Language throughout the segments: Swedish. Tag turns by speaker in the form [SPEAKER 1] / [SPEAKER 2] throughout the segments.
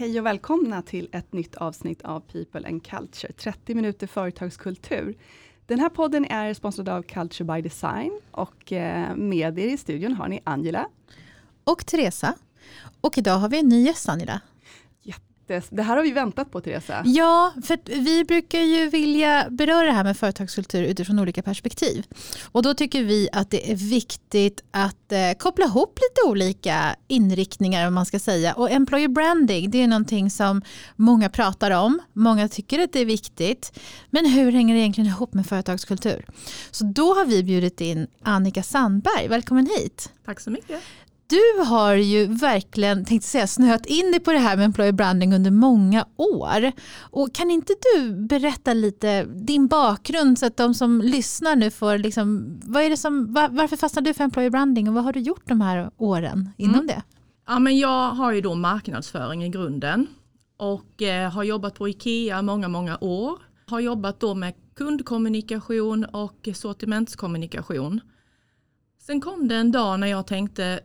[SPEAKER 1] Hej och välkomna till ett nytt avsnitt av People and Culture, 30 minuter företagskultur. Den här podden är sponsrad av Culture by Design och eh, med er i studion har ni Angela.
[SPEAKER 2] Och Teresa. Och idag har vi en ny gäst Angela
[SPEAKER 1] det här har vi väntat på Teresa.
[SPEAKER 2] Ja, för vi brukar ju vilja beröra det här med företagskultur utifrån olika perspektiv. Och då tycker vi att det är viktigt att eh, koppla ihop lite olika inriktningar om man ska säga. Och employer branding, det är någonting som många pratar om. Många tycker att det är viktigt. Men hur hänger det egentligen ihop med företagskultur? Så då har vi bjudit in Annika Sandberg. Välkommen hit.
[SPEAKER 3] Tack så mycket
[SPEAKER 2] du har ju verkligen tänkt säga, snöat in dig på det här med employer branding under många år. Och kan inte du berätta lite din bakgrund så att de som lyssnar nu får, liksom, vad är det som, var, varför fastnade du för employer branding och vad har du gjort de här åren inom mm. det?
[SPEAKER 3] Ja, men jag har ju då marknadsföring i grunden och eh, har jobbat på IKEA många, många år. Har jobbat då med kundkommunikation och sortimentskommunikation. Sen kom det en dag när jag tänkte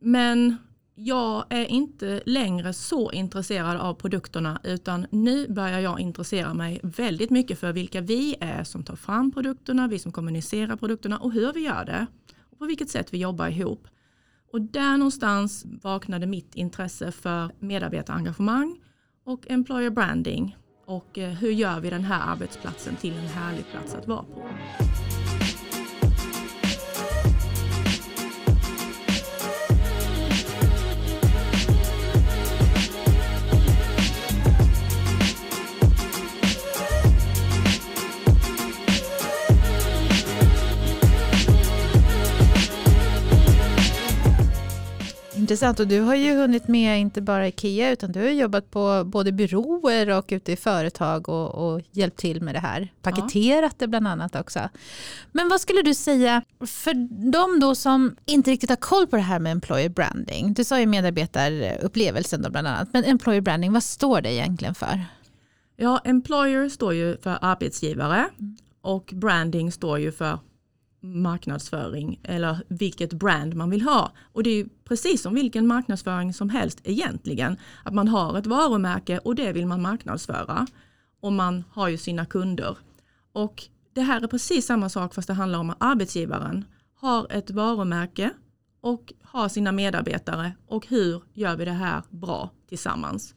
[SPEAKER 3] men jag är inte längre så intresserad av produkterna utan nu börjar jag intressera mig väldigt mycket för vilka vi är som tar fram produkterna, vi som kommunicerar produkterna och hur vi gör det. Och på vilket sätt vi jobbar ihop. Och där någonstans vaknade mitt intresse för medarbetarengagemang och employer branding. Och eh, hur gör vi den här arbetsplatsen till en härlig plats att vara på.
[SPEAKER 2] Intressant och du har ju hunnit med inte bara IKEA utan du har jobbat på både byråer och ute i företag och, och hjälpt till med det här. Paketerat ja. det bland annat också. Men vad skulle du säga för de då som inte riktigt har koll på det här med employer branding. Du sa ju medarbetarupplevelsen då bland annat. Men employer branding, vad står det egentligen för?
[SPEAKER 3] Ja, employer står ju för arbetsgivare mm. och branding står ju för marknadsföring eller vilket brand man vill ha. Och det är precis som vilken marknadsföring som helst egentligen. Att man har ett varumärke och det vill man marknadsföra. Och man har ju sina kunder. Och det här är precis samma sak fast det handlar om att arbetsgivaren har ett varumärke och har sina medarbetare och hur gör vi det här bra tillsammans.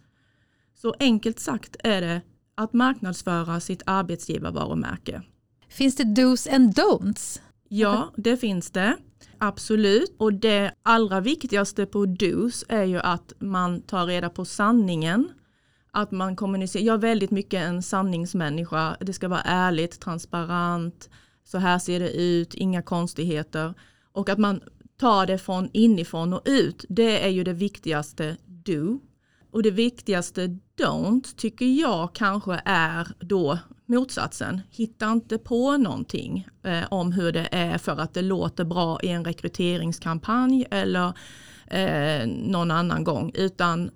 [SPEAKER 3] Så enkelt sagt är det att marknadsföra sitt arbetsgivarvarumärke.
[SPEAKER 2] Finns det dos and don'ts?
[SPEAKER 3] Ja, det finns det. Absolut. Och det allra viktigaste på DOS är ju att man tar reda på sanningen. Att man kommunicerar. Jag är väldigt mycket en sanningsmänniska. Det ska vara ärligt, transparent. Så här ser det ut, inga konstigheter. Och att man tar det från inifrån och ut. Det är ju det viktigaste do. Och det viktigaste don't tycker jag kanske är då motsatsen. Hitta inte på någonting eh, om hur det är för att det låter bra i en rekryteringskampanj eller eh, någon annan gång. Utan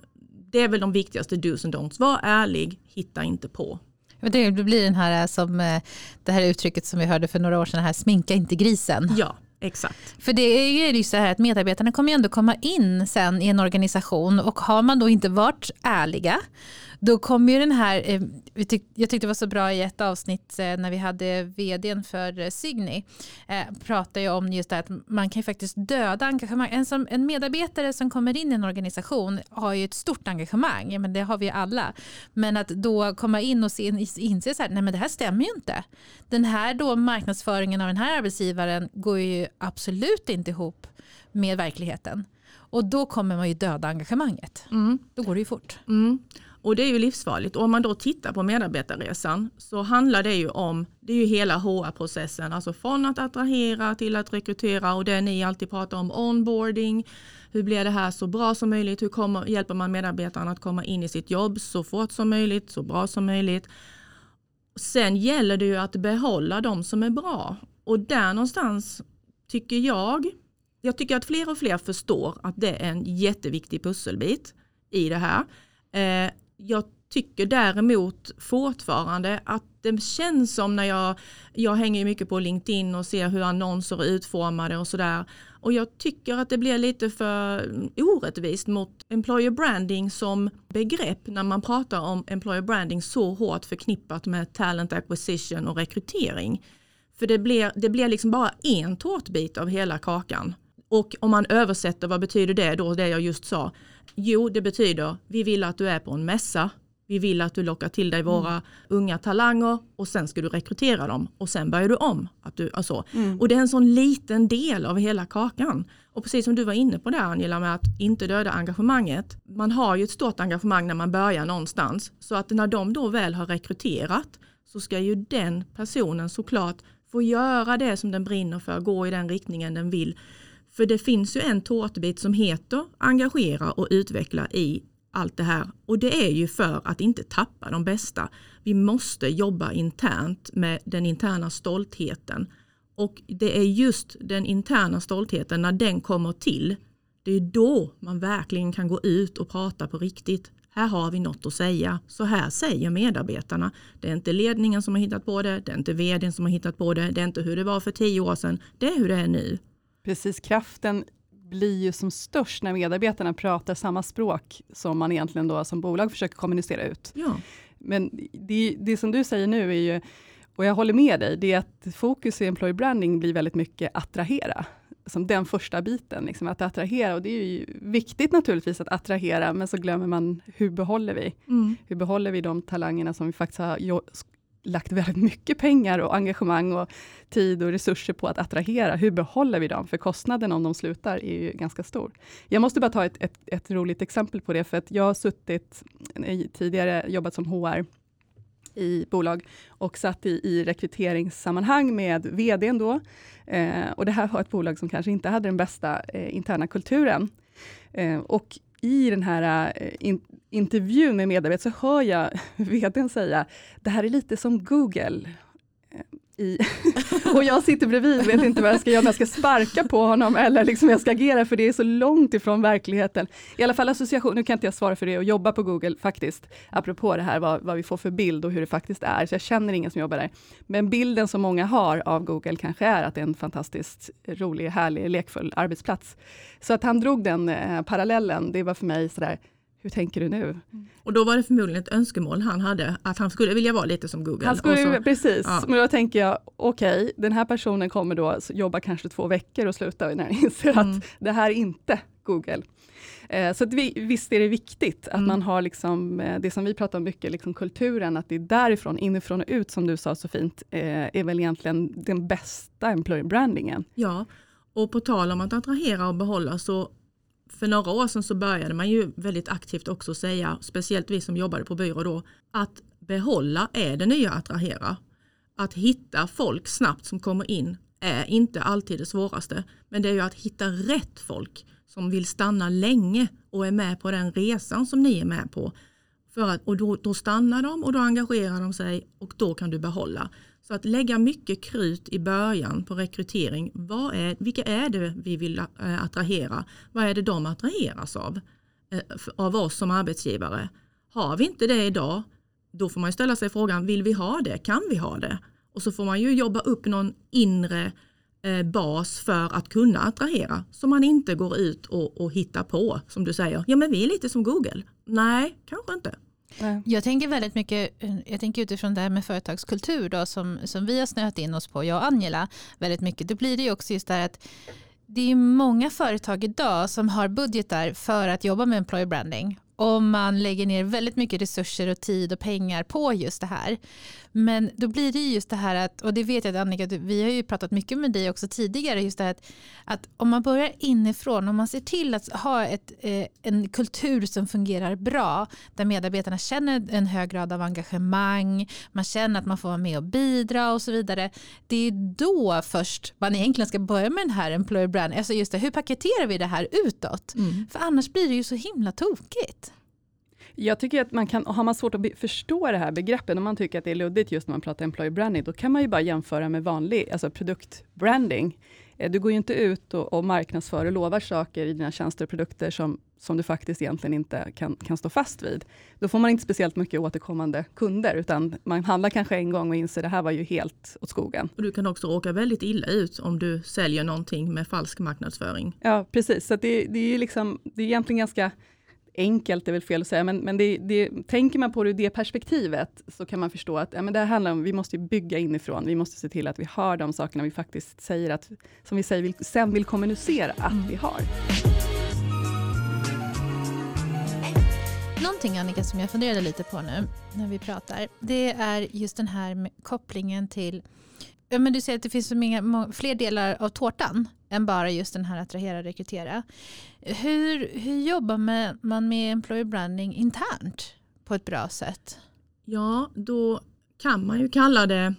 [SPEAKER 3] det är väl de viktigaste dos and don'ts. Var ärlig, hitta inte på.
[SPEAKER 2] Det blir den här eh, som eh, det här uttrycket som vi hörde för några år sedan, här, sminka inte grisen.
[SPEAKER 3] Ja, Exakt.
[SPEAKER 2] För det är ju så här att medarbetarna kommer ju ändå komma in sen i en organisation och har man då inte varit ärliga då kommer ju den här, eh, jag tyckte det var så bra i ett avsnitt eh, när vi hade vdn för eh, Signy, pratade ju om just det att man kan ju faktiskt döda engagemang. En, som, en medarbetare som kommer in i en organisation har ju ett stort engagemang, men det har vi alla. Men att då komma in och se, inse så här, nej men det här stämmer ju inte. Den här då marknadsföringen av den här arbetsgivaren går ju absolut inte ihop med verkligheten. Och då kommer man ju döda engagemanget. Mm. Då går det ju fort.
[SPEAKER 3] Mm. Och det är ju livsfarligt. Och om man då tittar på medarbetarresan så handlar det ju om, det är ju hela HR-processen, alltså från att attrahera till att rekrytera och det ni alltid pratar om, onboarding, hur blir det här så bra som möjligt, hur kommer, hjälper man medarbetarna att komma in i sitt jobb så fort som möjligt, så bra som möjligt. Sen gäller det ju att behålla de som är bra och där någonstans tycker jag, jag tycker att fler och fler förstår att det är en jätteviktig pusselbit i det här. Eh, jag tycker däremot fortfarande att det känns som när jag, jag hänger mycket på LinkedIn och ser hur annonser är utformade och sådär. Och jag tycker att det blir lite för orättvist mot employer branding som begrepp när man pratar om employer branding så hårt förknippat med talent acquisition och rekrytering. För det blir, det blir liksom bara en tårtbit av hela kakan. Och om man översätter, vad betyder det då, det jag just sa? Jo, det betyder vi vill att du är på en mässa, vi vill att du lockar till dig våra mm. unga talanger och sen ska du rekrytera dem och sen börjar du om. Att du, alltså. Mm. Och det är en sån liten del av hela kakan. Och precis som du var inne på där Angela med att inte döda engagemanget. Man har ju ett stort engagemang när man börjar någonstans. Så att när de då väl har rekryterat så ska ju den personen såklart få göra det som den brinner för, gå i den riktningen den vill. För det finns ju en tårtbit som heter engagera och utveckla i allt det här. Och det är ju för att inte tappa de bästa. Vi måste jobba internt med den interna stoltheten. Och det är just den interna stoltheten, när den kommer till, det är då man verkligen kan gå ut och prata på riktigt. Här har vi något att säga. Så här säger medarbetarna. Det är inte ledningen som har hittat på det, det är inte vdn som har hittat på det, det är inte hur det var för tio år sedan, det är hur det är nu.
[SPEAKER 1] Precis, kraften blir ju som störst när medarbetarna pratar samma språk som man egentligen då som bolag försöker kommunicera ut.
[SPEAKER 3] Ja.
[SPEAKER 1] Men det, det som du säger nu är ju, och jag håller med dig, det är att fokus i employer branding blir väldigt mycket attrahera. Som den första biten, liksom, att attrahera. Och det är ju viktigt naturligtvis att attrahera, men så glömmer man hur behåller vi? Mm. Hur behåller vi de talangerna som vi faktiskt har lagt väldigt mycket pengar och engagemang och tid och resurser på att attrahera. Hur behåller vi dem? För kostnaden om de slutar är ju ganska stor. Jag måste bara ta ett, ett, ett roligt exempel på det, för att jag har suttit, eh, tidigare jobbat som HR i bolag och satt i, i rekryteringssammanhang med VDn då. Eh, och det här var ett bolag som kanske inte hade den bästa eh, interna kulturen. Eh, och i den här eh, in, intervjun med medarbetare så hör jag vdn säga, det här är lite som Google. Eh, I, och jag sitter bredvid och vet inte vad jag ska göra, om jag ska sparka på honom eller liksom jag ska agera, för det är så långt ifrån verkligheten. I alla fall association, nu kan inte jag svara för det och jobba på Google faktiskt, apropå det här vad, vad vi får för bild och hur det faktiskt är, så jag känner ingen som jobbar där. Men bilden som många har av Google kanske är att det är en fantastiskt rolig, härlig, lekfull arbetsplats. Så att han drog den eh, parallellen, det var för mig sådär, hur tänker du nu?
[SPEAKER 3] Och då var det förmodligen ett önskemål han hade, att han skulle vilja vara lite som Google.
[SPEAKER 1] Han skulle, så, precis, ja. men då tänker jag, okej, okay, den här personen kommer då jobba kanske två veckor och sluta när han inser mm. att det här är inte Google. Eh, så vi, visst är det viktigt att mm. man har liksom, eh, det som vi pratar om mycket, liksom kulturen, att det är därifrån, inifrån och ut, som du sa så fint, eh, är väl egentligen den bästa employer brandingen.
[SPEAKER 3] Ja, och på tal om att attrahera och behålla så för några år sedan så började man ju väldigt aktivt också säga, speciellt vi som jobbade på byrå då, att behålla är det nya attrahera. Att hitta folk snabbt som kommer in är inte alltid det svåraste, men det är ju att hitta rätt folk som vill stanna länge och är med på den resan som ni är med på. För att, och då, då stannar de och då engagerar de sig och då kan du behålla. Så att lägga mycket krut i början på rekrytering. Vad är, vilka är det vi vill eh, attrahera? Vad är det de attraheras av? Eh, av oss som arbetsgivare. Har vi inte det idag, då får man ställa sig frågan, vill vi ha det? Kan vi ha det? Och så får man ju jobba upp någon inre eh, bas för att kunna attrahera. Så man inte går ut och, och hittar på, som du säger, ja men vi är lite som Google. Nej, kanske inte.
[SPEAKER 2] Jag tänker väldigt mycket, eh, jag tänker utifrån det här med företagskultur då, som, som vi har snöat in oss på, jag och Angela, väldigt mycket. Då blir det ju också just det här att det är många företag idag som har budgetar för att jobba med employer branding om man lägger ner väldigt mycket resurser och tid och pengar på just det här. Men då blir det just det här att, och det vet jag att Annika, vi har ju pratat mycket med dig också tidigare, just det här att, att om man börjar inifrån, om man ser till att ha ett, eh, en kultur som fungerar bra, där medarbetarna känner en hög grad av engagemang, man känner att man får vara med och bidra och så vidare. Det är då först man egentligen ska börja med den här employer brand, alltså just det, hur paketerar vi det här utåt? Mm. För annars blir det ju så himla tokigt.
[SPEAKER 1] Jag tycker att man kan, har man svårt att förstå det här begreppet, om man tycker att det är luddigt just när man pratar employer branding, då kan man ju bara jämföra med vanlig alltså produktbranding. Eh, du går ju inte ut och, och marknadsför och lovar saker i dina tjänster och produkter som som du faktiskt egentligen inte kan, kan stå fast vid. Då får man inte speciellt mycket återkommande kunder, utan man handlar kanske en gång och inser det här var ju helt åt skogen.
[SPEAKER 3] Och du kan också råka väldigt illa ut om du säljer någonting med falsk marknadsföring.
[SPEAKER 1] Ja, precis. Så det, det, är liksom, det är egentligen ganska enkelt, är väl fel att säga, men, men det, det, tänker man på det ur det perspektivet, så kan man förstå att ja, men det här handlar om, vi måste bygga inifrån, vi måste se till att vi har de sakerna vi faktiskt säger att, som vi säger, vill, sen vill kommunicera att mm. vi har.
[SPEAKER 2] Någonting Annika som jag funderade lite på nu när vi pratar, det är just den här kopplingen till Ja, men du säger att det finns så många, fler delar av tårtan än bara just den här attrahera och rekrytera. Hur, hur jobbar man med employer branding internt på ett bra sätt?
[SPEAKER 3] Ja, då kan man ju kalla det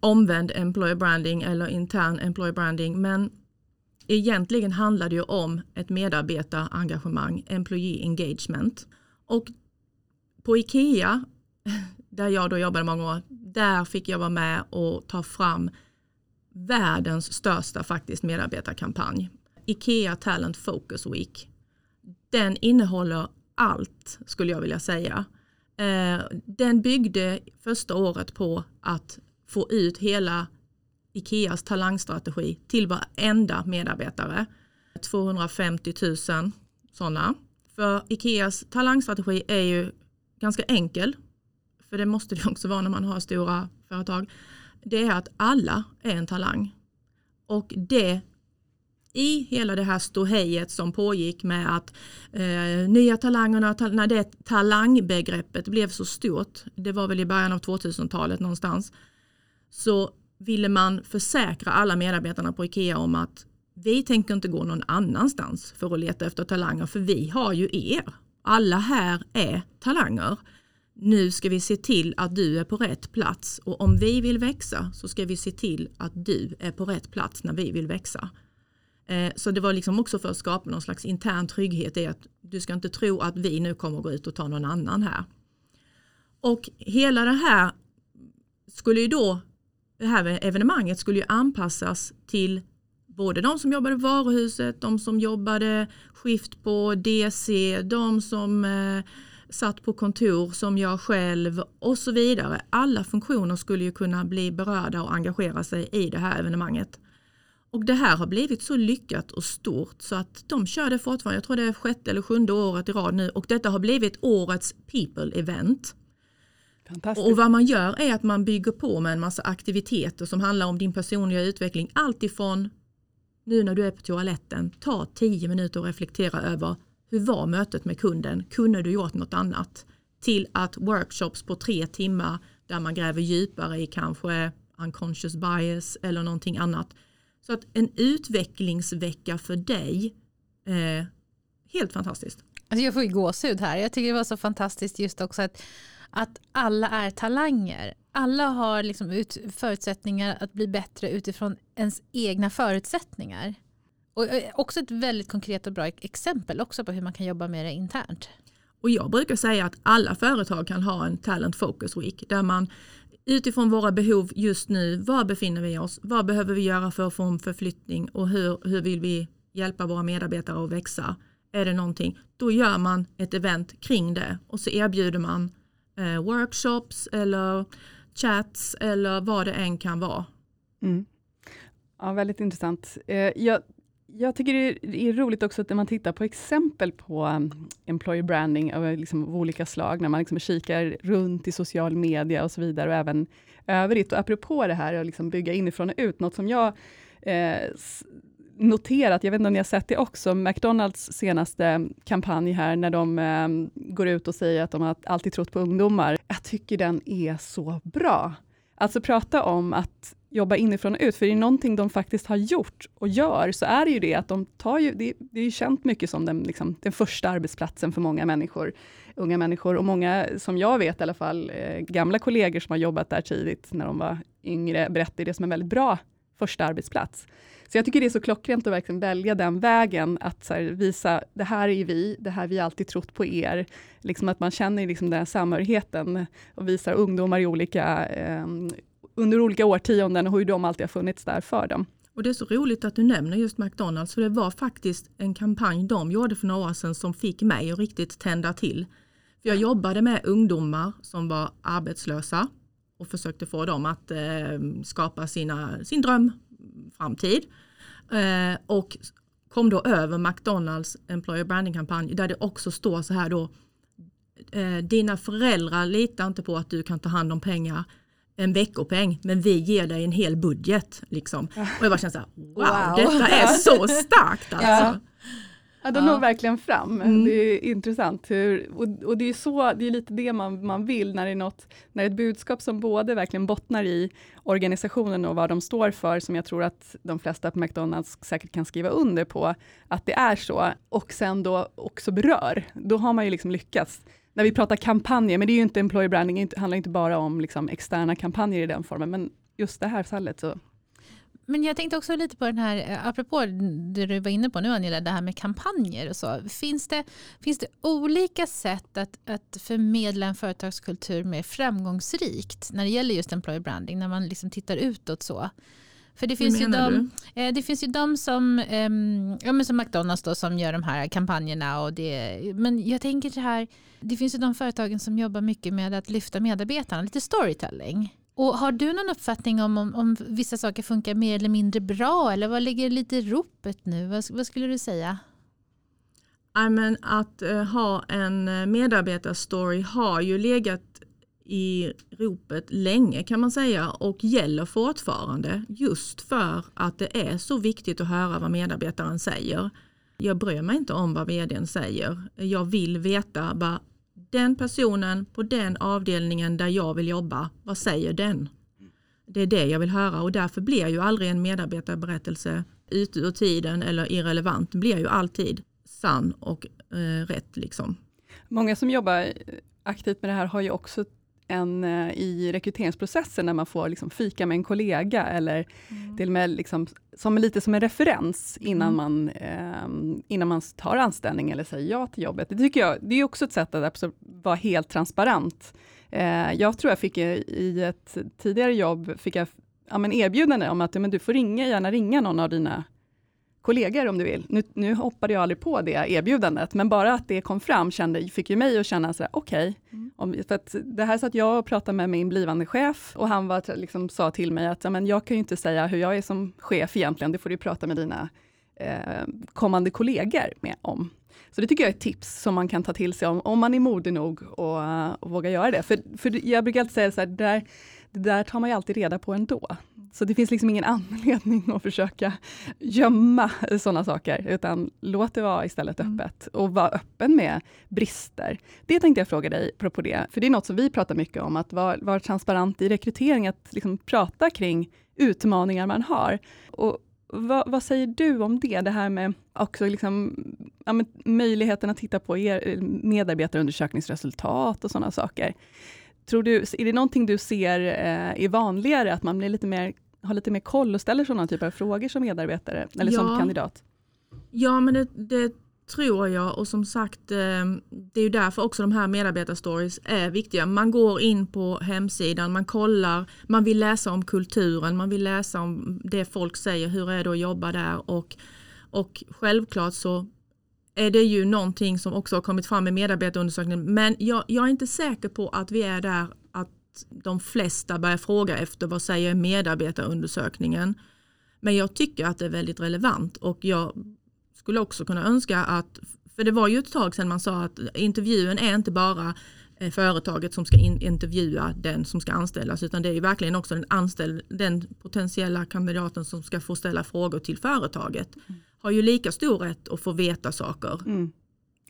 [SPEAKER 3] omvänd employer branding eller intern employer branding. Men egentligen handlar det ju om ett medarbetarengagemang, employee engagement. Och på IKEA, där jag då jobbade många år, där fick jag vara med och ta fram världens största faktiskt medarbetarkampanj. IKEA Talent Focus Week. Den innehåller allt skulle jag vilja säga. Eh, den byggde första året på att få ut hela Ikeas talangstrategi till varenda medarbetare. 250 000 sådana. För Ikeas talangstrategi är ju ganska enkel. För det måste det också vara när man har stora företag. Det är att alla är en talang. Och det i hela det här ståhejet som pågick med att eh, nya talangerna, ta, när det talangbegreppet blev så stort, det var väl i början av 2000-talet någonstans, så ville man försäkra alla medarbetarna på IKEA om att vi tänker inte gå någon annanstans för att leta efter talanger för vi har ju er. Alla här är talanger. Nu ska vi se till att du är på rätt plats och om vi vill växa så ska vi se till att du är på rätt plats när vi vill växa. Eh, så det var liksom också för att skapa någon slags intern trygghet i att du ska inte tro att vi nu kommer gå ut och ta någon annan här. Och hela det här skulle ju då, det här evenemanget skulle ju anpassas till både de som jobbade i varuhuset, de som jobbade skift på DC, de som eh, satt på kontor som jag själv och så vidare. Alla funktioner skulle ju kunna bli berörda och engagera sig i det här evenemanget. Och det här har blivit så lyckat och stort så att de kör det fortfarande, jag tror det är sjätte eller sjunde året i rad nu och detta har blivit årets people event. Och vad man gör är att man bygger på med en massa aktiviteter som handlar om din personliga utveckling. Alltifrån nu när du är på toaletten, ta tio minuter och reflektera över hur var mötet med kunden? Kunde du gjort något annat? Till att workshops på tre timmar där man gräver djupare i kanske unconscious bias eller någonting annat. Så att en utvecklingsvecka för dig, eh, helt fantastiskt.
[SPEAKER 2] Alltså jag får ju gåshud här. Jag tycker det var så fantastiskt just också att, att alla är talanger. Alla har liksom ut, förutsättningar att bli bättre utifrån ens egna förutsättningar. Och eh, också ett väldigt konkret och bra exempel också på hur man kan jobba med det internt.
[SPEAKER 3] Och jag brukar säga att alla företag kan ha en Talent Focus Week där man utifrån våra behov just nu, var befinner vi oss, vad behöver vi göra för att få en förflyttning och hur, hur vill vi hjälpa våra medarbetare att växa? Är det någonting, då gör man ett event kring det och så erbjuder man eh, workshops eller chats eller vad det än kan vara. Mm.
[SPEAKER 1] Ja, väldigt intressant. Eh, jag jag tycker det är roligt också att när man tittar på exempel på um, employer branding av, liksom, av olika slag, när man liksom kikar runt i social media och så vidare, och även övrigt. Och apropå det här att liksom bygga inifrån och ut, något som jag eh, noterat, jag vet inte om ni har sett det också, McDonalds senaste kampanj här, när de eh, går ut och säger att de har alltid trott på ungdomar. Jag tycker den är så bra. Alltså prata om att jobba inifrån och ut, för det är någonting de faktiskt har gjort och gör, så är det ju det att de tar ju, det, det är ju känt mycket som den, liksom, den första arbetsplatsen för många människor, unga människor, och många, som jag vet i alla fall, eh, gamla kollegor som har jobbat där tidigt, när de var yngre, berättar det som en väldigt bra första arbetsplats. Så jag tycker det är så klockrent att verkligen välja den vägen, att här, visa, det här är vi, det här vi alltid trott på er. Liksom att man känner liksom den här samhörigheten och visar ungdomar i olika eh, under olika årtionden och hur de alltid har funnits där för dem.
[SPEAKER 3] Och det är så roligt att du nämner just McDonalds för det var faktiskt en kampanj de gjorde för några år sedan som fick mig att riktigt tända till. För jag jobbade med ungdomar som var arbetslösa och försökte få dem att eh, skapa sina, sin drömframtid. Eh, och kom då över McDonalds Employer Branding-kampanj där det också står så här då eh, dina föräldrar litar inte på att du kan ta hand om pengar en veckopeng men vi ger dig en hel budget. Liksom. Och jag bara känner så här, wow, wow. detta är så starkt alltså. Ja.
[SPEAKER 1] Ja, de ja. når verkligen fram. Mm. Det är intressant. Hur, och, och, det är så, det är lite det man, man vill när det är något, när ett budskap som både verkligen bottnar i organisationen och vad de står för, som jag tror att de flesta på McDonalds säkert kan skriva under på, att det är så, och sen då också berör. Då har man ju liksom lyckats när vi pratar kampanjer, men det är ju inte employer branding, det handlar inte bara om liksom externa kampanjer i den formen, men just det här fallet så
[SPEAKER 2] men jag tänkte också lite på den här, eh, apropå det du var inne på nu Angela, det här med kampanjer och så. Finns det, finns det olika sätt att, att förmedla en företagskultur mer framgångsrikt när det gäller just employer branding, när man liksom tittar utåt så? För det finns, ju de, eh, det finns ju de som, ehm, ja, men som McDonalds då, som gör de här kampanjerna. Och det, men jag tänker så här, det finns ju de företagen som jobbar mycket med att lyfta medarbetarna, lite storytelling. Och har du någon uppfattning om, om, om vissa saker funkar mer eller mindre bra? Eller vad ligger lite i ropet nu? Vad, vad skulle du säga?
[SPEAKER 3] I men att uh, ha en eh, medarbetarstory har ju legat i ropet länge kan man säga och gäller fortfarande just för att det är så viktigt att höra vad medarbetaren säger. Jag bryr mig inte om vad vdn säger. Jag vill veta vad den personen på den avdelningen där jag vill jobba, vad säger den? Det är det jag vill höra och därför blir ju aldrig en medarbetarberättelse ute ur tiden eller irrelevant. Den blir ju alltid sann och eh, rätt. Liksom.
[SPEAKER 1] Många som jobbar aktivt med det här har ju också en, eh, i rekryteringsprocessen när man får liksom fika med en kollega eller mm. till och med liksom, som lite som en referens innan, mm. man, eh, innan man tar anställning eller säger ja till jobbet. Det tycker jag det är också ett sätt att vara helt transparent. Eh, jag tror jag fick i ett tidigare jobb fick jag ja, men erbjudande om att men du får ringa, gärna ringa någon av dina kollegor om du vill. Nu, nu hoppade jag aldrig på det erbjudandet, men bara att det kom fram kände, fick ju mig att känna så okej. Okay, mm. det här satt jag och pratade med min blivande chef och han var, liksom, sa till mig att men jag kan ju inte säga hur jag är som chef egentligen, det får du prata med dina eh, kommande kollegor med om. Så det tycker jag är ett tips som man kan ta till sig om, om man är modig nog och, och vågar göra det. För, för jag brukar alltid säga så här, det där, det där tar man ju alltid reda på ändå. Så det finns liksom ingen anledning att försöka gömma sådana saker, utan låt det vara istället mm. öppet och var öppen med brister. Det tänkte jag fråga dig, apropå det, för det är något som vi pratar mycket om, att vara, vara transparent i rekrytering, att liksom prata kring utmaningar man har. Och vad, vad, säger du om det? Det här med också liksom, ja, möjligheten att titta på er medarbetarundersökningsresultat och sådana saker. Tror du, är det någonting du ser eh, är vanligare, att man blir lite mer, har lite mer koll och ställer sådana typer av frågor som medarbetare eller ja. som kandidat?
[SPEAKER 3] Ja, men det, det, tror jag och som sagt ehm, det är ju därför också de här medarbetarstories är viktiga. Man går in på hemsidan, man kollar, man vill läsa om kulturen, man vill läsa om det folk säger, hur är det att jobba där och, och självklart så är det ju någonting som också har kommit fram i medarbetarundersökningen. Men jag, jag är inte säker på att vi är där att de flesta börjar fråga efter vad säger medarbetarundersökningen. Men jag tycker att det är väldigt relevant och jag skulle också kunna önska att, för det var ju ett tag sedan man sa att intervjun är inte bara eh, företaget som ska in, intervjua den som ska anställas utan det är ju verkligen också den, anställd, den potentiella kandidaten som ska få ställa frågor till företaget. Mm har ju lika stor rätt att få veta saker. Mm.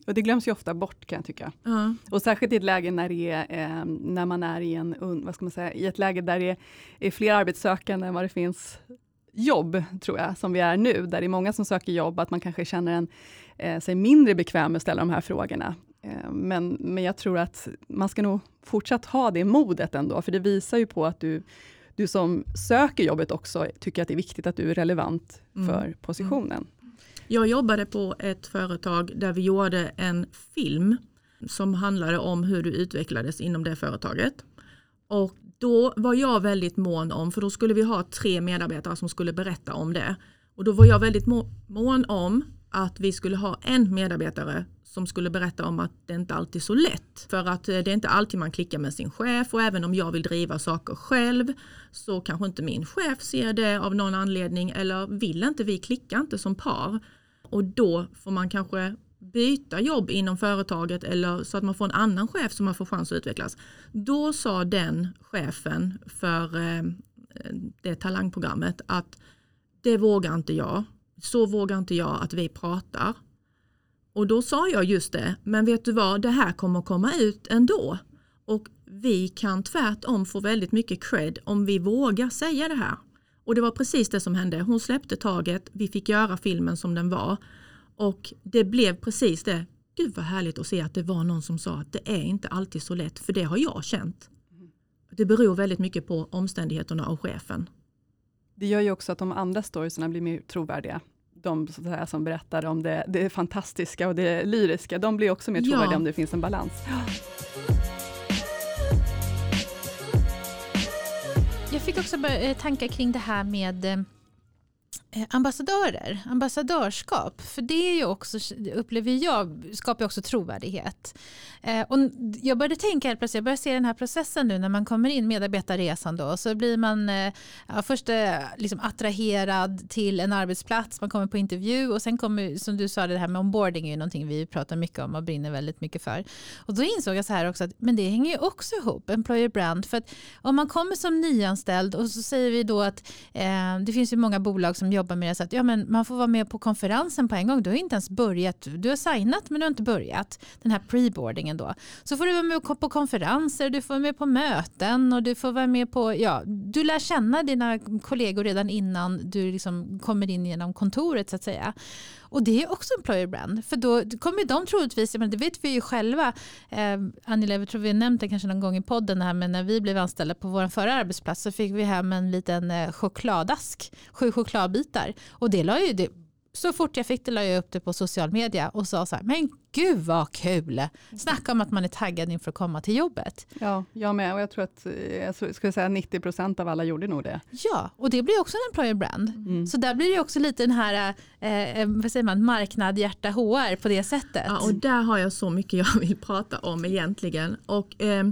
[SPEAKER 1] Och det glöms ju ofta bort kan jag tycka. Uh. Och särskilt i ett läge när, det är, eh, när man är i, en, vad ska man säga, i ett läge där det är, är fler arbetssökande än vad det finns jobb, tror jag, som vi är nu, där det är många som söker jobb, att man kanske känner en, eh, sig mindre bekväm med att ställa de här frågorna. Eh, men, men jag tror att man ska nog fortsatt ha det modet ändå, för det visar ju på att du du som söker jobbet också tycker att det är viktigt att du är relevant mm. för positionen. Mm.
[SPEAKER 3] Jag jobbade på ett företag där vi gjorde en film som handlade om hur du utvecklades inom det företaget. Och då var jag väldigt mån om, för då skulle vi ha tre medarbetare som skulle berätta om det. Och då var jag väldigt mån om att vi skulle ha en medarbetare som skulle berätta om att det inte alltid är så lätt. För att eh, det är inte alltid man klickar med sin chef och även om jag vill driva saker själv så kanske inte min chef ser det av någon anledning eller vill inte, vi klickar inte som par. Och då får man kanske byta jobb inom företaget eller så att man får en annan chef som man får chans att utvecklas. Då sa den chefen för eh, det talangprogrammet att det vågar inte jag. Så vågar inte jag att vi pratar. Och då sa jag just det, men vet du vad, det här kommer komma ut ändå. Och vi kan tvärtom få väldigt mycket cred om vi vågar säga det här. Och det var precis det som hände. Hon släppte taget, vi fick göra filmen som den var. Och det blev precis det. Gud vad härligt att se att det var någon som sa att det är inte alltid så lätt, för det har jag känt. Det beror väldigt mycket på omständigheterna och chefen.
[SPEAKER 1] Det gör ju också att de andra storiesarna blir mer trovärdiga. De så säga, som berättar om det, det fantastiska och det lyriska, de blir också mer trovärdiga ja. om det finns en balans.
[SPEAKER 2] Jag fick också eh, tankar kring det här med Eh, Eh, ambassadörer, ambassadörskap. För det är ju också, upplever jag, skapar också trovärdighet. Eh, och jag började tänka helt plötsligt, jag började se den här processen nu när man kommer in, medarbetarresan då, så blir man eh, ja, först eh, liksom attraherad till en arbetsplats, man kommer på intervju och sen kommer, som du sa, det här med onboarding är ju någonting vi pratar mycket om och brinner väldigt mycket för. Och då insåg jag så här också att men det hänger ju också ihop, employer brand, för att om man kommer som nyanställd och så säger vi då att eh, det finns ju många bolag som jobbar med det så att ja, men man får vara med på konferensen på en gång. Du har inte ens börjat. Du har signat men du har inte börjat. Den här preboardingen då. Så får du vara med på konferenser, du får vara med på möten och du får vara med på, ja, du lär känna dina kollegor redan innan du liksom kommer in genom kontoret så att säga. Och det är också employer brand. För då kommer de troligtvis, men det vet vi ju själva, eh, Annie Lever tror vi har nämnt det kanske någon gång i podden, här, men när vi blev anställda på vår förra arbetsplats så fick vi hem en liten eh, chokladask, sju chokladbitar. Och det la ju, det, så fort jag fick det la jag upp det på social media och sa så här, men gud vad kul. Snacka om att man är taggad inför att komma till jobbet.
[SPEAKER 1] Ja, jag med. Och jag tror att jag skulle säga 90 procent av alla gjorde nog det.
[SPEAKER 2] Ja, och det blir också en employer brand. Mm. Så där blir det också lite den här eh, eh vad säger man, marknad, hjärta, HR på det sättet.
[SPEAKER 3] Ja, och där har jag så mycket jag vill prata om egentligen. Och eh,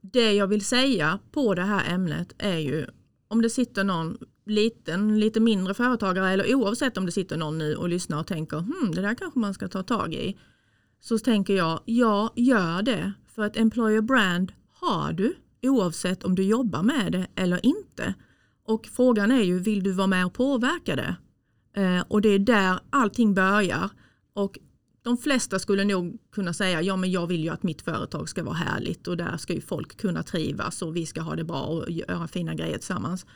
[SPEAKER 3] det jag vill säga på det här ämnet är ju om det sitter någon liten, lite mindre företagare eller oavsett om det sitter någon nu och lyssnar och tänker hmm, det där kanske man ska ta tag i. Så tänker jag, ja gör det. För att employer brand har du oavsett om du jobbar med det eller inte. Och frågan är ju, vill du vara med och påverka det? Eh, och det är där allting börjar. Och de flesta skulle nog kunna säga, ja men jag vill ju att mitt företag ska vara härligt och där ska ju folk kunna trivas och vi ska ha det bra och göra fina grejer tillsammans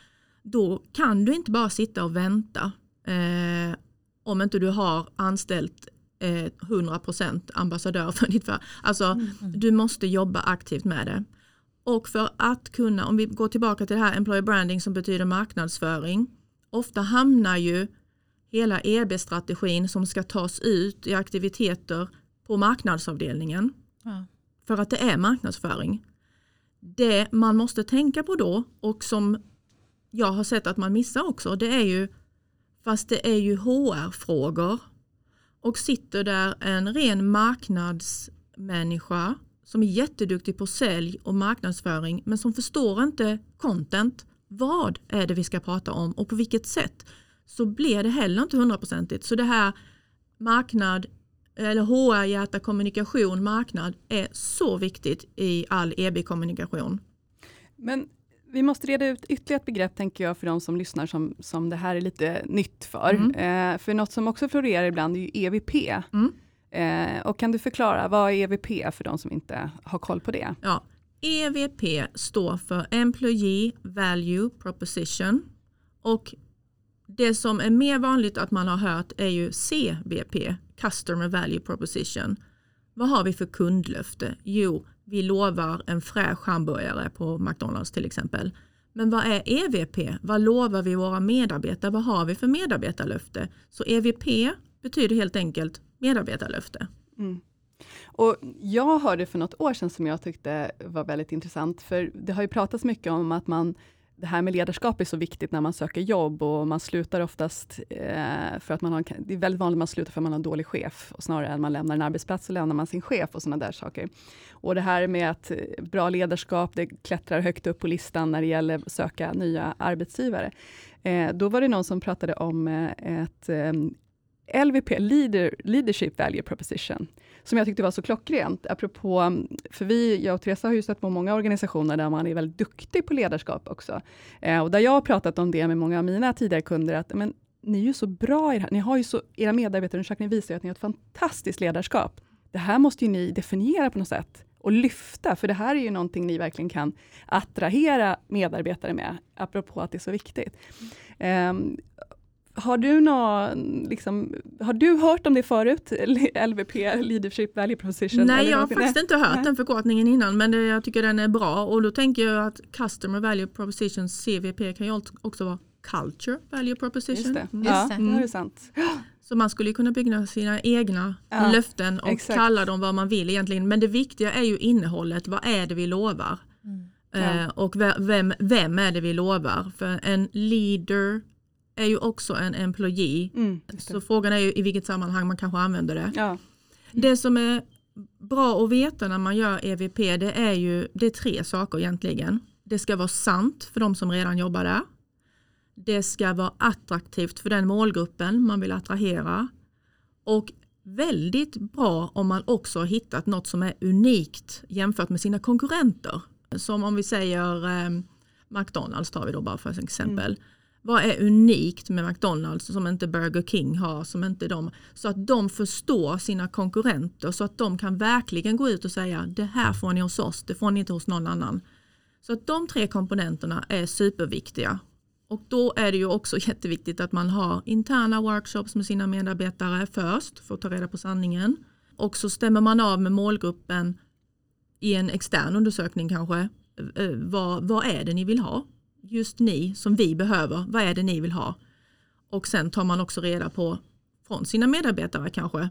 [SPEAKER 3] då kan du inte bara sitta och vänta eh, om inte du har anställt eh, 100% ambassadör för ditt företag. Alltså, mm, mm. Du måste jobba aktivt med det. Och för att kunna, om vi går tillbaka till det här employer branding som betyder marknadsföring, ofta hamnar ju hela EB-strategin som ska tas ut i aktiviteter på marknadsavdelningen. Ja. För att det är marknadsföring. Det man måste tänka på då och som jag har sett att man missar också, det är ju, fast det är ju HR-frågor och sitter där en ren marknadsmänniska som är jätteduktig på sälj och marknadsföring men som förstår inte content. Vad är det vi ska prata om och på vilket sätt? Så blir det heller inte hundraprocentigt. Så det här marknad eller HR-hjärta kommunikation, marknad är så viktigt i all EB-kommunikation.
[SPEAKER 1] Men vi måste reda ut ytterligare ett begrepp, tänker jag, för de som lyssnar, som, som det här är lite nytt för. Mm. Eh, för något som också florerar ibland är ju EVP. Mm. Eh, och kan du förklara, vad är EVP för de som inte har koll på det?
[SPEAKER 3] Ja, EVP står för Employee Value Proposition. Och det som är mer vanligt att man har hört är ju CVP, Customer Value Proposition. Vad har vi för kundlöfte? Jo, vi lovar en fräsch hamburgare på McDonalds till exempel. Men vad är EVP? Vad lovar vi våra medarbetare? Vad har vi för medarbetarlöfte? Så EVP betyder helt enkelt medarbetarlöfte. Mm.
[SPEAKER 1] Och jag hörde för något år sedan som jag tyckte var väldigt intressant, för det har ju pratats mycket om att man det här med ledarskap är så viktigt när man söker jobb och man slutar oftast eh, för att man har, det är väldigt vanligt att man slutar för att man har en dålig chef. Och snarare än man lämnar en arbetsplats så lämnar man sin chef och sådana där saker. Och det här med att eh, bra ledarskap, det klättrar högt upp på listan när det gäller att söka nya arbetsgivare. Eh, då var det någon som pratade om eh, ett eh, LVP, Leader, Leadership Value Proposition som jag tyckte var så klockrent. Apropå, för vi, jag och Teresa har ju sett på många organisationer där man är väldigt duktig på ledarskap också. Eh, och där jag har pratat om det med många av mina tidigare kunder, att men, ni är ju så bra i det här. Ni har ju så, era medarbetarundersökningar visar ju att ni har ett fantastiskt ledarskap. Det här måste ju ni definiera på något sätt och lyfta, för det här är ju någonting ni verkligen kan attrahera medarbetare med, apropå att det är så viktigt. Um, har du, nå, liksom, har du hört om det förut? LVP, Leadership Value Proposition?
[SPEAKER 3] Nej, jag har faktiskt inte hört Nej. den förkortningen innan, men det, jag tycker den är bra. Och då tänker jag att Customer Value Proposition, CVP, kan ju också vara Culture Value Proposition. Just
[SPEAKER 1] det, mm. ja, mm. det är sant.
[SPEAKER 3] Så man skulle kunna bygga sina egna ja, löften och exakt. kalla dem vad man vill egentligen. Men det viktiga är ju innehållet. Vad är det vi lovar? Mm. Eh, och vem, vem är det vi lovar? För en leader är ju också en employee. Mm, så frågan är ju i vilket sammanhang man kanske använder det. Ja. Det som är bra att veta när man gör EVP det är ju det är tre saker egentligen. Det ska vara sant för de som redan jobbar där. Det ska vara attraktivt för den målgruppen man vill attrahera. Och väldigt bra om man också har hittat något som är unikt jämfört med sina konkurrenter. Som om vi säger eh, McDonalds tar vi då bara för exempel. Mm. Vad är unikt med McDonalds som inte Burger King har? Som inte de, så att de förstår sina konkurrenter så att de kan verkligen gå ut och säga det här får ni hos oss, det får ni inte hos någon annan. Så att de tre komponenterna är superviktiga. Och då är det ju också jätteviktigt att man har interna workshops med sina medarbetare först för att ta reda på sanningen. Och så stämmer man av med målgruppen i en extern undersökning kanske. Eh, eh, vad, vad är det ni vill ha? Just ni som vi behöver, vad är det ni vill ha? Och sen tar man också reda på från sina medarbetare kanske,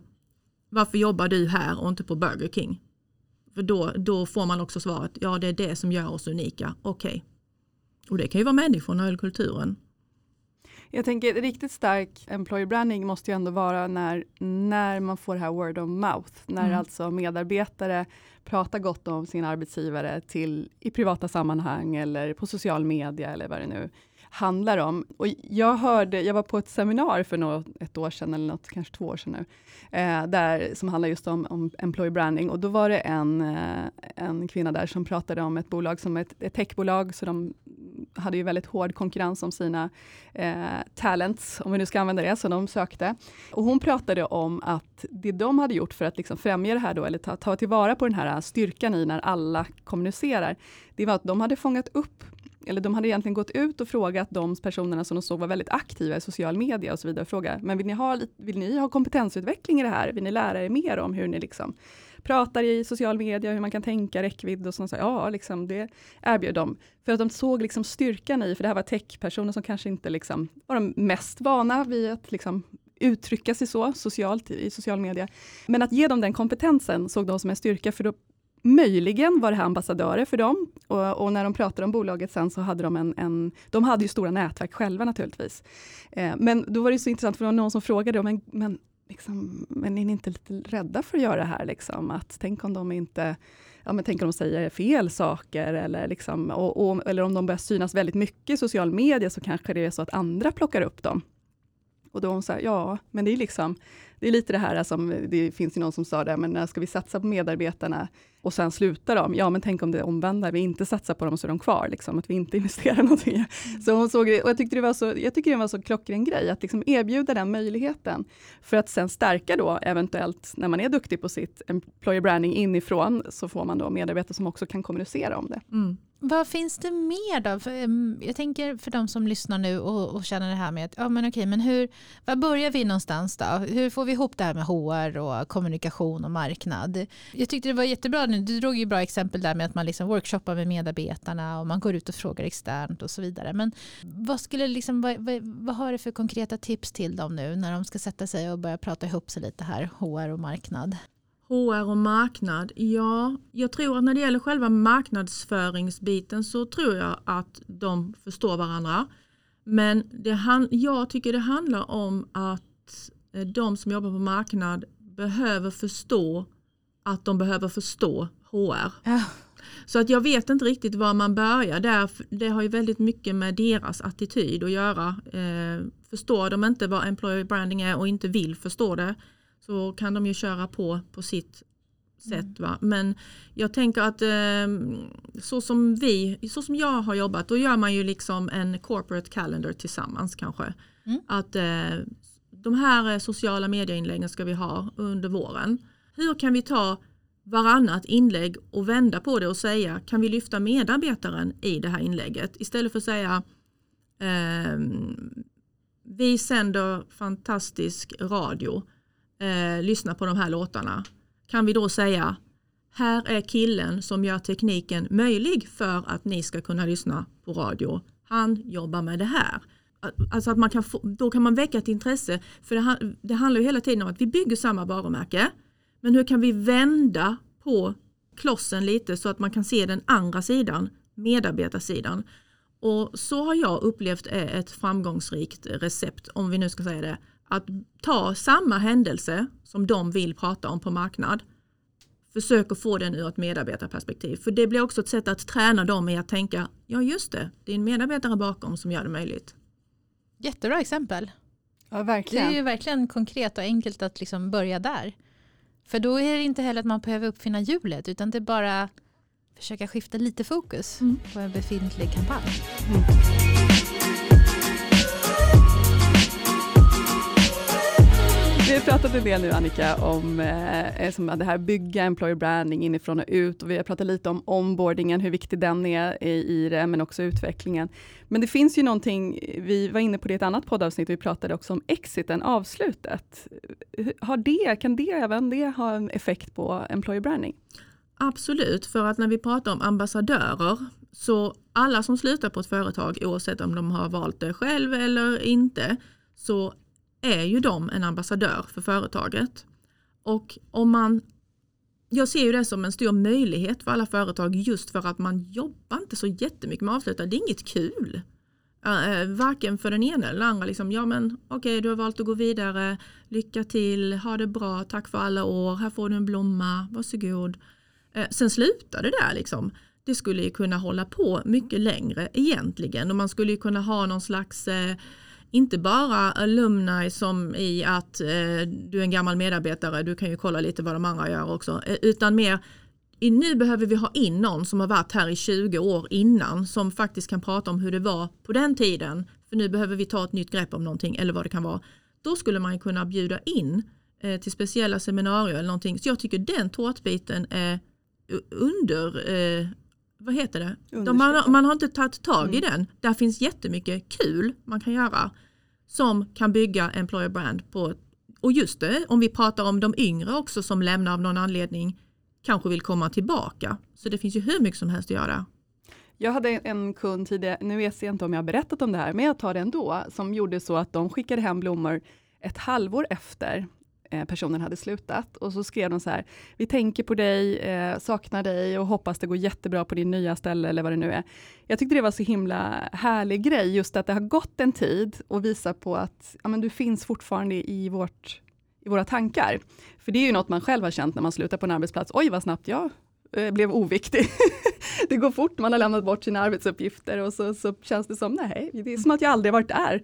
[SPEAKER 3] varför jobbar du här och inte på Burger King? För då, då får man också svaret, ja det är det som gör oss unika, okej. Okay. Och det kan ju vara människorna eller kulturen.
[SPEAKER 1] Jag tänker riktigt stark employer branding måste ju ändå vara när, när man får det här word of mouth. När mm. alltså medarbetare pratar gott om sin arbetsgivare till, i privata sammanhang eller på social media eller vad det nu handlar om. Och jag, hörde, jag var på ett seminarium för något, ett år sedan, eller något, kanske två år sedan nu, eh, där, som handlar just om, om employee branding. Och då var det en, eh, en kvinna där som pratade om ett bolag som ett, ett techbolag, så de hade ju väldigt hård konkurrens om sina eh, talents, om vi nu ska använda det, som de sökte. Och hon pratade om att det de hade gjort för att liksom främja det här då, eller ta, ta tillvara på den här styrkan i när alla kommunicerar, det var att de hade fångat upp eller de hade egentligen gått ut och frågat de personerna som de såg var väldigt aktiva i social media och så vidare, och frågat, men vill ni, ha, vill ni ha kompetensutveckling i det här? Vill ni lära er mer om hur ni liksom pratar i social media, hur man kan tänka räckvidd och sånt. Ja, liksom, det erbjöd de. För att de såg liksom styrkan i, för det här var techpersoner som kanske inte liksom var de mest vana vid att liksom uttrycka sig så socialt i social media. Men att ge dem den kompetensen såg de som en styrka, för då Möjligen var det här ambassadörer för dem och, och, när de pratade om bolaget sen så hade de en, en de hade ju stora nätverk själva naturligtvis. Eh, men då var det så intressant för det var någon som frågade, men, men, liksom, men är ni inte lite rädda för att göra det här? Liksom? Att, tänk om de inte ja, men tänk om de säger fel saker eller, liksom, och, och, eller om de börjar synas väldigt mycket i social media så kanske det är så att andra plockar upp dem. Och då hon sa, ja, men det är liksom, det är lite det här som, det finns ju någon som sa det, men när ska vi satsa på medarbetarna och sen slutar de? Ja, men tänk om det omvända, vi inte satsar på dem så är de kvar, liksom, att vi inte investerar någonting. Mm. Så hon såg det, och jag tyckte det var så, jag tycker det var så klockren grej, att liksom erbjuda den möjligheten, för att sen stärka då eventuellt, när man är duktig på sitt employer branding inifrån, så får man då medarbetare som också kan kommunicera om det. Mm.
[SPEAKER 2] Vad finns det mer då? För, jag tänker för de som lyssnar nu och, och känner det här med att, ja men okej, men hur, var börjar vi någonstans då? Hur får vi ihop det här med HR och kommunikation och marknad? Jag tyckte det var jättebra, du drog ju bra exempel där med att man liksom workshoppar med medarbetarna och man går ut och frågar externt och så vidare. Men vad, skulle liksom, vad, vad, vad har du för konkreta tips till dem nu när de ska sätta sig och börja prata ihop sig lite här, HR och marknad?
[SPEAKER 3] HR och marknad, ja, jag tror att när det gäller själva marknadsföringsbiten så tror jag att de förstår varandra. Men det, jag tycker det handlar om att eh, de som jobbar på marknad behöver förstå att de behöver förstå HR. Ja. Så att jag vet inte riktigt var man börjar. Där, det har ju väldigt mycket med deras attityd att göra. Eh, förstår de inte vad employer branding är och inte vill förstå det så kan de ju köra på på sitt sätt. Mm. Va? Men jag tänker att eh, så, som vi, så som jag har jobbat då gör man ju liksom en corporate calendar tillsammans kanske. Mm. Att eh, de här sociala medieinläggen ska vi ha under våren. Hur kan vi ta varannat inlägg och vända på det och säga kan vi lyfta medarbetaren i det här inlägget istället för att säga eh, vi sänder fantastisk radio, eh, lyssna på de här låtarna. Kan vi då säga här är killen som gör tekniken möjlig för att ni ska kunna lyssna på radio. Han jobbar med det här. Alltså att man kan få, då kan man väcka ett intresse. För det, det handlar ju hela tiden om att vi bygger samma varumärke. Men hur kan vi vända på klossen lite så att man kan se den andra sidan, medarbetarsidan. Och så har jag upplevt är ett framgångsrikt recept, om vi nu ska säga det, att ta samma händelse som de vill prata om på marknad, försök att få den ur ett medarbetarperspektiv. För det blir också ett sätt att träna dem i att tänka, ja just det, det är en medarbetare bakom som gör det möjligt.
[SPEAKER 2] Jättebra exempel.
[SPEAKER 1] Ja, verkligen.
[SPEAKER 2] Det är ju verkligen konkret och enkelt att liksom börja där. För då är det inte heller att man behöver uppfinna hjulet utan det är bara försöka skifta lite fokus mm. på en befintlig kampanj. Mm.
[SPEAKER 1] Har pratat en del nu Annika om eh, eh som det här bygga employer branding inifrån och ut och vi har pratat lite om onboardingen, hur viktig den är i, i det, men också utvecklingen. Men det finns ju någonting, vi var inne på det i ett annat poddavsnitt, vi pratade också om exiten, avslutet. Har det, kan det även det ha en effekt på employer branding?
[SPEAKER 3] Absolut, för att när vi pratar om ambassadörer så alla som slutar på ett företag oavsett om de har valt det själv eller inte så är ju de en ambassadör för företaget. Och om man, jag ser ju det som en stor möjlighet för alla företag just för att man jobbar inte så jättemycket med avslutare. Det är inget kul. Uh, varken för den ena eller den andra. Liksom, ja men okej okay, du har valt att gå vidare, lycka till, ha det bra, tack för alla år, här får du en blomma, varsågod. Uh, sen slutar det där liksom. Det skulle ju kunna hålla på mycket längre egentligen och man skulle ju kunna ha någon slags uh, inte bara alumni som i att eh, du är en gammal medarbetare, du kan ju kolla lite vad de andra gör också, eh, utan mer nu behöver vi ha in någon som har varit här i 20 år innan som faktiskt kan prata om hur det var på den tiden. För nu behöver vi ta ett nytt grepp om någonting eller vad det kan vara. Då skulle man kunna bjuda in eh, till speciella seminarier eller någonting. Så jag tycker den tårtbiten är under, eh, vad heter det? De, man, man, har inte tagit tag mm. i den. Där finns jättemycket kul man kan göra som kan bygga employer brand på och just det, om vi pratar om de yngre också som lämnar av någon anledning kanske vill komma tillbaka. Så det finns ju hur mycket som helst att göra.
[SPEAKER 1] Jag hade en kund tidigare, nu vet jag inte om jag har berättat om det här, men jag tar det ändå, som gjorde så att de skickade hem blommor ett halvår efter Eh, personen hade slutat. Och så skrev de så här, vi tänker på dig, eh, saknar dig och hoppas det går jättebra på din nya ställe eller vad det nu är. Jag tyckte det var så himla härlig grej, just att det har gått en tid och visa på att ja, men du finns fortfarande i, vårt, i våra tankar. För det är ju något man själv har känt när man slutar på en arbetsplats, oj vad snabbt jag eh, blev oviktig. det går fort, man har lämnat bort sina arbetsuppgifter och så, så känns det som, nej, det är som att jag aldrig varit där.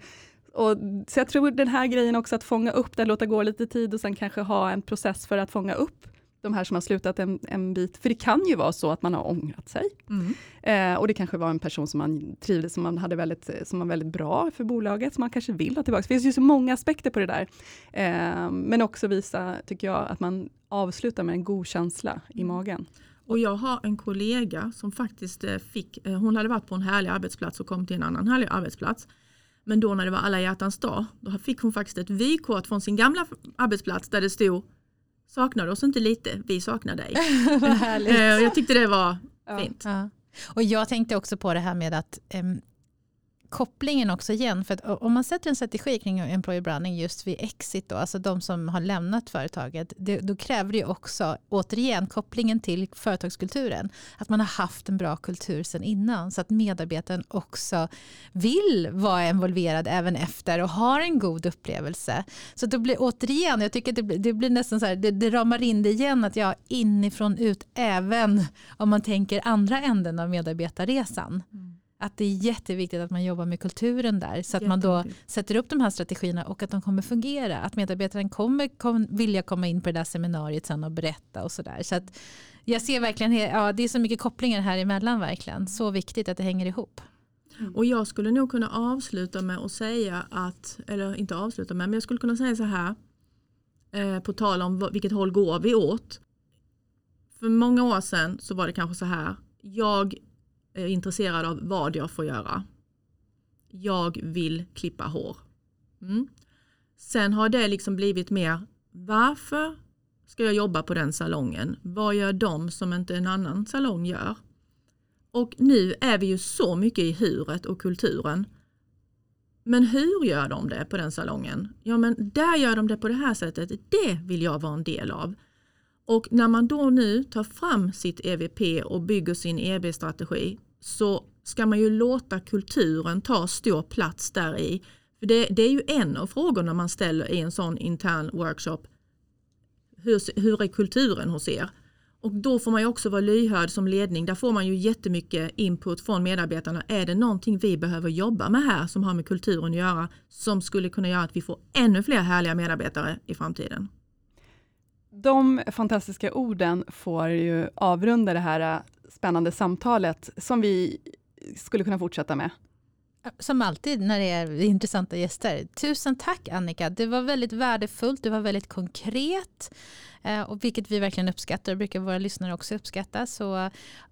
[SPEAKER 1] Och, så jag tror den här grejen också att fånga upp det, låta gå lite tid och sen kanske ha en process för att fånga upp de här som har slutat en, en bit. För det kan ju vara så att man har ångrat sig. Mm. Eh, och det kanske var en person som man trivdes, som man hade väldigt, som var väldigt bra för bolaget, som man kanske vill ha tillbaka. Det finns ju så många aspekter på det där. Eh, men också visa, tycker jag, att man avslutar med en god känsla i mm. magen.
[SPEAKER 3] Och jag har en kollega som faktiskt eh, fick, eh, hon hade varit på en härlig arbetsplats och kom till en annan härlig arbetsplats. Men då när det var alla hjärtans dag, då fick hon faktiskt ett vykort från sin gamla arbetsplats där det stod Saknar oss inte lite, vi saknar dig. Eh, jag tyckte det var fint.
[SPEAKER 2] Ja. Och jag tänkte också på det här med att um, kopplingen också igen. För att om man sätter en strategi kring employer branding just vid exit, då, alltså de som har lämnat företaget, det, då kräver det också återigen kopplingen till företagskulturen. Att man har haft en bra kultur sedan innan så att medarbetaren också vill vara involverad även efter och har en god upplevelse. Så då blir återigen, jag tycker det blir, det blir nästan så här, det, det ramar in det igen att jag inifrån ut även om man tänker andra änden av medarbetarresan. Mm att det är jätteviktigt att man jobbar med kulturen där så att man då sätter upp de här strategierna och att de kommer fungera. Att medarbetaren kommer kom, vilja komma in på det där seminariet sen och berätta och sådär. Så att jag ser verkligen, ja det är så mycket kopplingar här emellan verkligen. Så viktigt att det hänger ihop.
[SPEAKER 3] Mm. Och jag skulle nog kunna avsluta med att säga att, eller inte avsluta med, men jag skulle kunna säga så här. Eh, på tal om vilket håll går vi åt. För många år sedan så var det kanske så här. Jag är intresserad av vad jag får göra. Jag vill klippa hår. Mm. Sen har det liksom blivit mer, varför ska jag jobba på den salongen? Vad gör de som inte en annan salong gör? Och nu är vi ju så mycket i huret och kulturen. Men hur gör de det på den salongen? Ja men där gör de det på det här sättet. Det vill jag vara en del av. Och när man då nu tar fram sitt EVP och bygger sin EB-strategi så ska man ju låta kulturen ta stor plats där i. För det, det, är ju en av frågorna man ställer i en sån intern workshop. Hur, hur är kulturen hos er? Och då får man ju också vara lyhörd som ledning. Där får man ju jättemycket input från medarbetarna. Är det någonting vi behöver jobba med här som har med kulturen att göra som skulle kunna göra att vi får ännu fler härliga medarbetare i framtiden?
[SPEAKER 1] De fantastiska orden får ju avrunda det här spännande samtalet som vi skulle kunna fortsätta med.
[SPEAKER 2] Som alltid när det är intressanta gäster. Tusen tack Annika, det var väldigt värdefullt, det var väldigt konkret. Eh, och vilket vi verkligen uppskattar och brukar våra lyssnare också uppskatta. Så,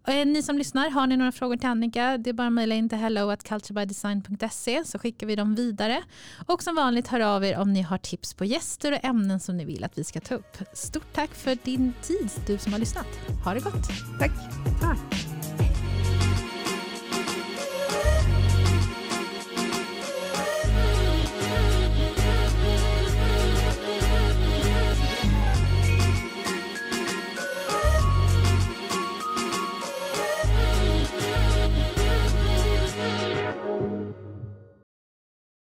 [SPEAKER 2] eh, ni som lyssnar, har ni några frågor till Annika, det är bara att mejla in till hello at culturebydesign.se så skickar vi dem vidare. Och som vanligt hör av er om ni har tips på gäster och ämnen som ni vill att vi ska ta upp. Stort tack för din tid, du som har lyssnat. Ha det gott.
[SPEAKER 1] Tack.
[SPEAKER 3] Tack.